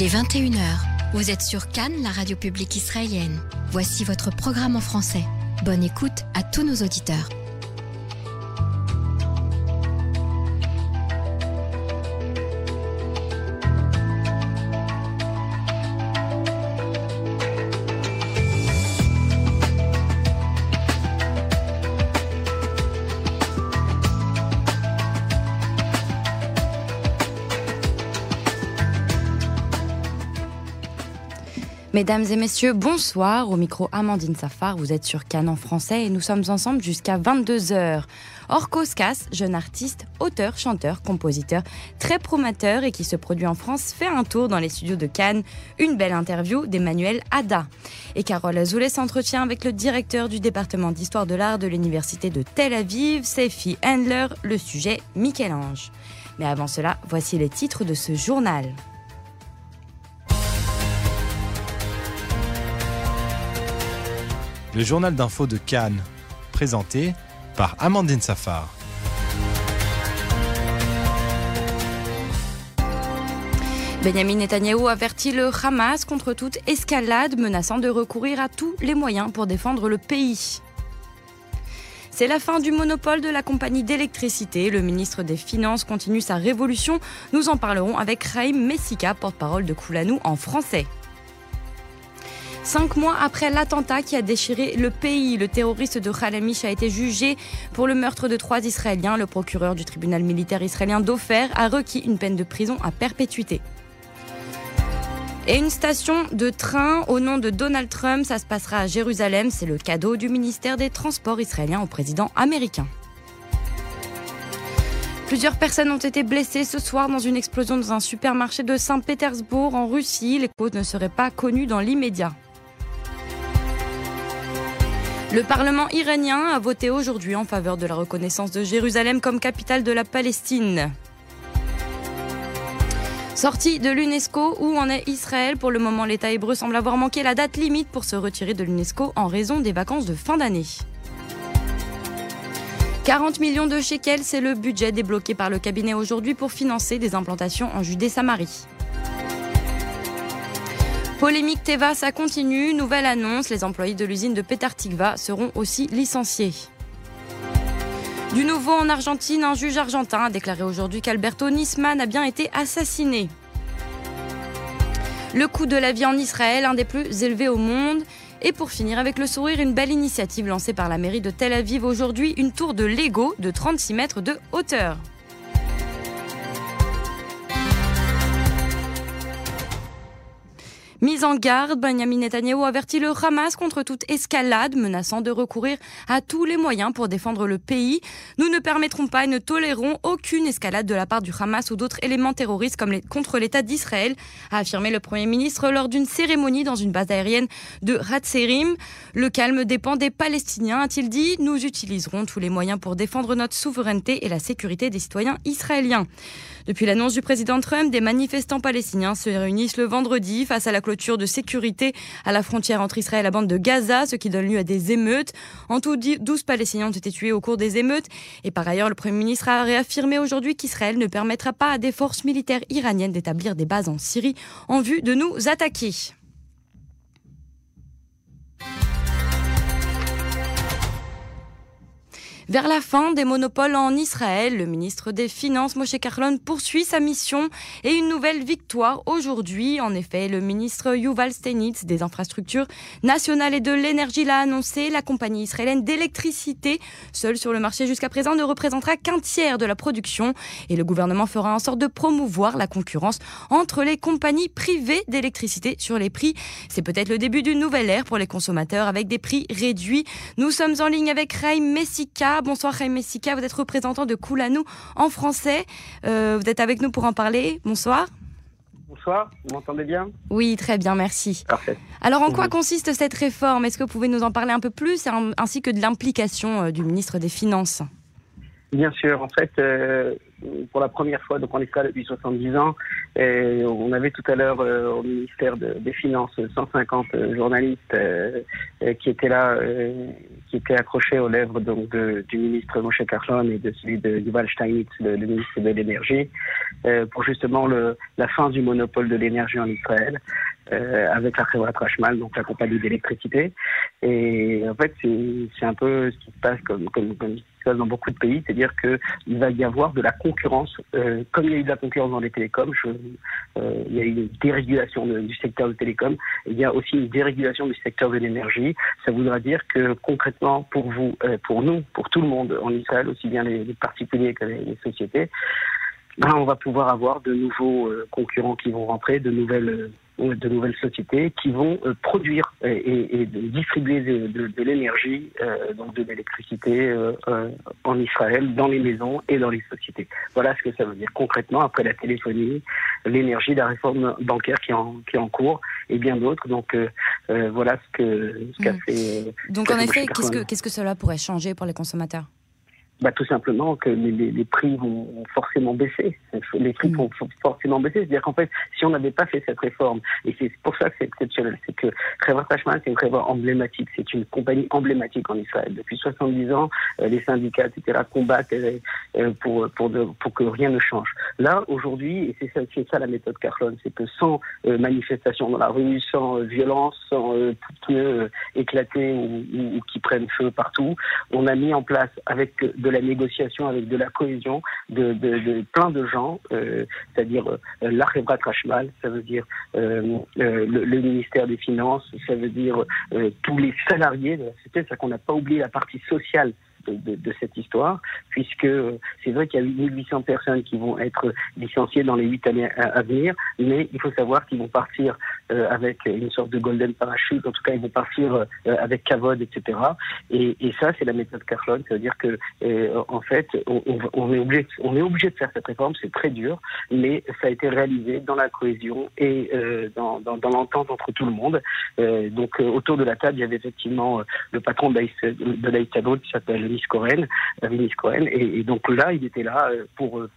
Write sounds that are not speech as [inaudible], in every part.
Il est 21h. Vous êtes sur Cannes, la radio publique israélienne. Voici votre programme en français. Bonne écoute à tous nos auditeurs. Mesdames et messieurs, bonsoir. Au micro Amandine Safar, vous êtes sur Cannes en français et nous sommes ensemble jusqu'à 22h. Orkoskas, jeune artiste, auteur, chanteur, compositeur, très promoteur et qui se produit en France, fait un tour dans les studios de Cannes. Une belle interview d'Emmanuel Ada. Et Carole Azoulay s'entretient avec le directeur du département d'histoire de l'art de l'université de Tel Aviv, Sefi Handler, le sujet Michel-Ange. Mais avant cela, voici les titres de ce journal. Le journal d'info de Cannes, présenté par Amandine Safar. Benjamin Netanyahou avertit le Hamas contre toute escalade, menaçant de recourir à tous les moyens pour défendre le pays. C'est la fin du monopole de la compagnie d'électricité. Le ministre des Finances continue sa révolution. Nous en parlerons avec Raïm Messika, porte-parole de Koulanou en français. Cinq mois après l'attentat qui a déchiré le pays, le terroriste de Khalamish a été jugé pour le meurtre de trois Israéliens. Le procureur du tribunal militaire israélien d'Ofer a requis une peine de prison à perpétuité. Et une station de train au nom de Donald Trump, ça se passera à Jérusalem. C'est le cadeau du ministère des Transports israélien au président américain. Plusieurs personnes ont été blessées ce soir dans une explosion dans un supermarché de Saint-Pétersbourg en Russie. Les causes ne seraient pas connues dans l'immédiat. Le Parlement iranien a voté aujourd'hui en faveur de la reconnaissance de Jérusalem comme capitale de la Palestine. Sortie de l'UNESCO, où en est Israël? Pour le moment, l'État hébreu semble avoir manqué la date limite pour se retirer de l'UNESCO en raison des vacances de fin d'année. 40 millions de shekels, c'est le budget débloqué par le cabinet aujourd'hui pour financer des implantations en Judée-Samarie. Polémique Teva, ça continue. Nouvelle annonce, les employés de l'usine de Petartikva seront aussi licenciés. Du nouveau en Argentine, un juge argentin a déclaré aujourd'hui qu'Alberto Nisman a bien été assassiné. Le coût de la vie en Israël, un des plus élevés au monde. Et pour finir avec le sourire, une belle initiative lancée par la mairie de Tel Aviv aujourd'hui, une tour de Lego de 36 mètres de hauteur. Mise en garde, Benjamin Netanyahu avertit le Hamas contre toute escalade, menaçant de recourir à tous les moyens pour défendre le pays. Nous ne permettrons pas et ne tolérons aucune escalade de la part du Hamas ou d'autres éléments terroristes comme contre l'État d'Israël, a affirmé le Premier ministre lors d'une cérémonie dans une base aérienne de Ratserim. Le calme dépend des Palestiniens, a-t-il dit. Nous utiliserons tous les moyens pour défendre notre souveraineté et la sécurité des citoyens israéliens. Depuis l'annonce du président Trump, des manifestants palestiniens se réunissent le vendredi face à la clôture de sécurité à la frontière entre Israël et la bande de Gaza, ce qui donne lieu à des émeutes. En tout, 12 Palestiniens ont été tués au cours des émeutes. Et par ailleurs, le Premier ministre a réaffirmé aujourd'hui qu'Israël ne permettra pas à des forces militaires iraniennes d'établir des bases en Syrie en vue de nous attaquer. Vers la fin des monopoles en Israël, le ministre des Finances, Moshe Karlon, poursuit sa mission et une nouvelle victoire aujourd'hui. En effet, le ministre Yuval Steinitz des infrastructures nationales et de l'énergie l'a annoncé. La compagnie israélienne d'électricité, seule sur le marché jusqu'à présent, ne représentera qu'un tiers de la production et le gouvernement fera en sorte de promouvoir la concurrence entre les compagnies privées d'électricité sur les prix. C'est peut-être le début d'une nouvelle ère pour les consommateurs avec des prix réduits. Nous sommes en ligne avec Raïm Messika, Bonsoir Jaime Messica, vous êtes représentant de Koulanou en français. Euh, vous êtes avec nous pour en parler. Bonsoir. Bonsoir, vous m'entendez bien? Oui, très bien, merci. Parfait. Alors en quoi consiste cette réforme? Est-ce que vous pouvez nous en parler un peu plus ainsi que de l'implication euh, du ministre des Finances? Bien sûr, en fait, euh, pour la première fois, donc on est là depuis 70 ans, et on avait tout à l'heure euh, au ministère des Finances 150 journalistes qui étaient là, qui était accroché aux lèvres donc, du ministre Moshe Carlon et de celui de Yuval Steinitz, le, ministre de l'énergie, euh, pour justement le, la fin du monopole de l'énergie en Israël. Euh, avec la Khevra Trashmal, donc la compagnie d'électricité. Et en fait, c'est un peu ce qui se passe comme, comme, comme se passe dans beaucoup de pays, c'est-à-dire qu'il va y avoir de la concurrence, euh, comme il y a eu de la concurrence dans les télécoms, euh, il y a eu une dérégulation du secteur de télécom, il y a aussi une dérégulation du secteur de l'énergie. Ça voudra dire que concrètement, pour vous, euh, pour nous, pour tout le monde en Israël, aussi bien les, particuliers que les, sociétés, ben, on va pouvoir avoir de nouveaux concurrents qui vont rentrer, de nouvelles de nouvelles sociétés qui vont euh, produire et, distribuer de, l'énergie, euh, donc de l'électricité euh, en Israël, dans les maisons et dans les sociétés. Voilà ce que ça veut dire concrètement après la téléphonie, l'énergie, la réforme bancaire qui est en, qui est en cours et bien d'autres. Donc voilà ce que ce qu'a mm. fait. Donc en effet, qu'est-ce que qu'est-ce que cela pourrait changer pour les consommateurs? Bah, tout simplement que les, les, les, prix vont forcément baisser. Les prix mm. vont forcément baisser. C'est-à-dire qu'en fait, si on n'avait pas fait cette réforme, et c'est pour ça que c'est exceptionnel, c'est que Trevor Tashman, c'est une Trevor emblématique. C'est une compagnie emblématique en Israël. Depuis 70 ans, euh, les syndicats, etc., combattent euh, pour, pour, pour que rien ne change. Là, aujourd'hui, et c'est ça, ça la méthode Carlon, c'est que sans euh, manifestation dans la rue, sans violence, sans pneus éclatés ou, ou, qui prennent feu partout, on a mis en place avec de la négociation avec de la cohésion de, plein de gens, euh, c'est-à-dire euh, Trashmal, ça veut dire euh, le, le, ministère des Finances, ça veut dire tous les salariés de la société, c'est qu'on n'a pas oublié la partie sociale de, cette histoire, puisque c'est vrai qu'il y a 1800 personnes qui vont être licenciées dans les huit années à, venir, mais il faut savoir qu'ils vont partir euh, avec une sorte de golden parachute, en tout cas ils vont partir euh, avec Cavod, etc. Et, et ça, c'est la méthode Carlon, ça veut dire que euh, en fait, on, on, est obligé, on est obligé de faire cette réforme, c'est très dur, mais ça a été réalisé dans la cohésion et dans, dans, dans l'entente entre tout le monde. donc autour de la table, il y avait effectivement le patron de l'Aïsado qui s'appelle Cohen, Cohen, et, donc là, il était là euh, pour euh,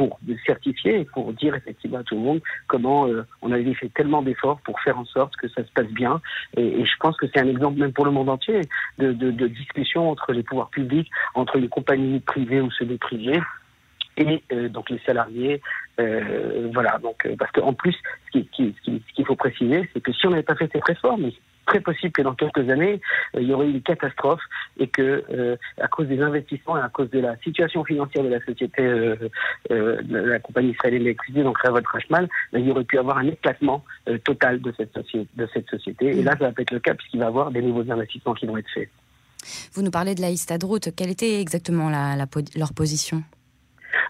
pour certifier pour dire effectivement à tout le monde comment euh, on avait fait tellement d'efforts pour faire en sorte que ça se passe bien. Et, je pense que c'est un exemple même pour le monde entier de, discussion entre les pouvoirs publics, entre les compagnies privées ou ceux privés et donc les salariés. voilà, donc parce qu'en plus, ce qu'il faut préciser, c'est que si on n'avait pas fait cette réforme, très possible que dans quelques années, euh, il y aurait une catastrophe et que, euh, à cause des investissements et à cause de la situation financière de la société, euh, de la compagnie israélienne d'électricité, donc Ravot Rashmal, ben, il y aurait pu avoir un éclatement total de cette, de cette société. Et là, ça va être le cas puisqu'il va y avoir des nouveaux investissements qui vont être faits. Vous nous parlez de la Istadrout. Quelle était exactement leur position?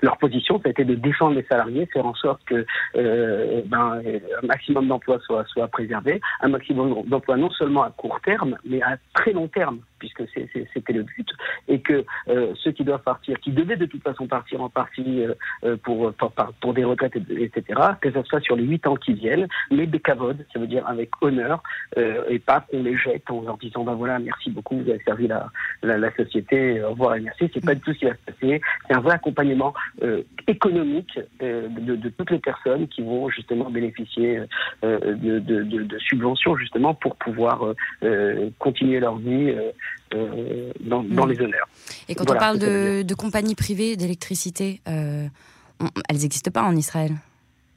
Leur position, ça a été de défendre les salariés, faire en sorte que euh, ben, un maximum d'emplois soit, soit préservé, un maximum d'emplois non seulement à court terme, mais à très long terme puisque c'était le but, et que euh, ceux qui doivent partir, qui devaient de toute façon partir en partie euh, euh, pour, pour, pour, des retraites, etc., que ce soit sur les huit ans qui viennent, mais des cavodes, ça veut dire avec honneur, et pas qu'on les jette en leur disant, ben voilà, merci beaucoup, vous avez servi la, la, société, au revoir et merci, c'est pas du tout ce qui va se passer, c'est un vrai accompagnement économique de, de, toutes les personnes qui vont justement bénéficier de, de, de, subventions justement pour pouvoir continuer leur vie euh, dans, dans, mm. les honneurs. Et quand on parle de, de, compagnies privées d'électricité, euh, elles n'existent pas en Israël?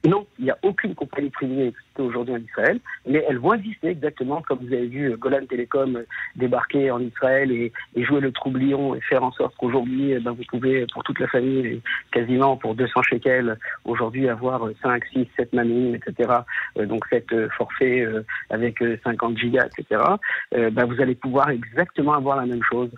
Non, il n'y a aucune compagnie privée aujourd'hui en Israël, mais elles vont exister exactement comme vous avez vu Golan Telecom débarquer en Israël et, jouer le troublion et faire en sorte qu'aujourd'hui, eh ben, vous pouvez, pour toute la famille, quasiment pour 200 shekels, aujourd'hui avoir 5, 6, 7 mamines, etc. Euh, donc cette euh, forfait euh, avec 50 gigas, etc. Ben, vous allez pouvoir exactement avoir la même chose,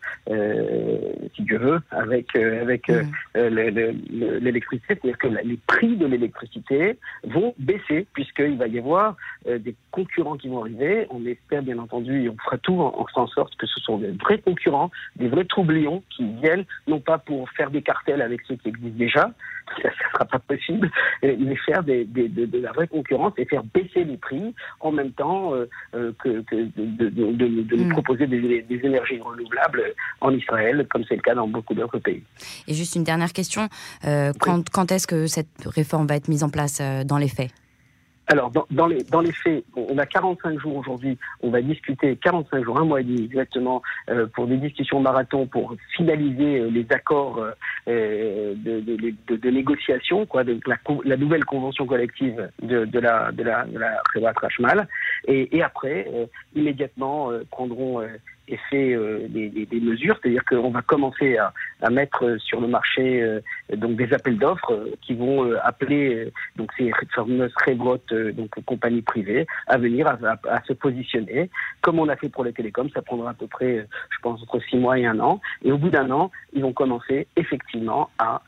si Dieu veut, avec, avec mmh. l'électricité. C'est-à-dire que les prix de l'électricité vont baisser puisqu'il va y avoir euh, des concurrents qui vont arriver. On espère bien entendu, et on fera tout en, en sorte que ce sont des vrais concurrents, des vrais troublions qui viennent, non pas pour faire des cartels avec ceux qui existent déjà, [laughs] ça ne sera pas possible, mais faire des, de, la vraie concurrence et faire baisser les prix en même temps euh, euh, que, de, mm. proposer des, énergies renouvelables en Israël, comme c'est le cas dans beaucoup d'autres pays. Et juste une dernière question, quand, quand est-ce que cette réforme va être mise en place dans les faits? Alors, dans, les, dans les faits, on a 45 jours aujourd'hui. On va discuter 45 jours, un mois et demi exactement, euh, pour des discussions marathon, pour finaliser euh, les accords euh, de, de, de, négociation, quoi, de la, la, nouvelle convention collective de, de la de la de la Rashmal. Et, et après, immédiatement, prendront effet euh, des, des, mesures, c'est-à-dire qu'on va commencer à, à, mettre sur le marché euh, donc des appels d'offres euh, qui vont appeler donc ces fameuses révotes donc compagnies privées à venir à, à, se positionner, comme on a fait pour les télécoms, ça prendra à peu près, je pense, entre six mois et un an, et au bout d'un an, ils vont commencer effectivement à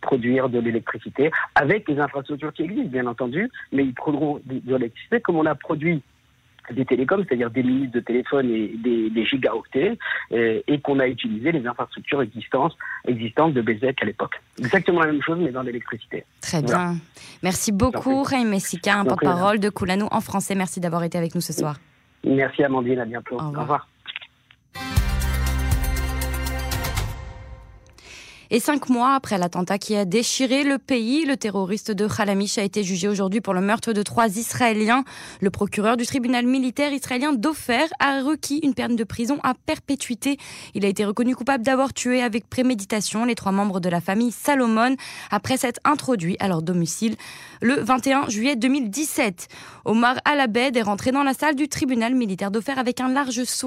produire de l'électricité avec les infrastructures qui existent, bien entendu, mais ils produiront de l'électricité comme on a produit des télécoms, c'est-à-dire des minutes de téléphone et des, gigaoctets, euh, et qu'on a utilisé les infrastructures existantes, existantes de BZ à l'époque. Exactement la même chose, mais dans l'électricité. Très bien. Merci beaucoup, Ray Messica, un porte-parole de Koulanou en français. Merci d'avoir été avec nous ce soir. Merci, Amandine. À bientôt. Au revoir. Et cinq mois après l'attentat qui a déchiré le pays, le terroriste de Khalamish a été jugé aujourd'hui pour le meurtre de trois Israéliens. Le procureur du tribunal militaire israélien d'Ofer a requis une peine de prison à perpétuité. Il a été reconnu coupable d'avoir tué avec préméditation les trois membres de la famille Salomon après s'être introduit à leur domicile le 21 juillet 2017. Omar Alabed est rentré dans la salle du tribunal militaire d'Ofer avec un large sourire.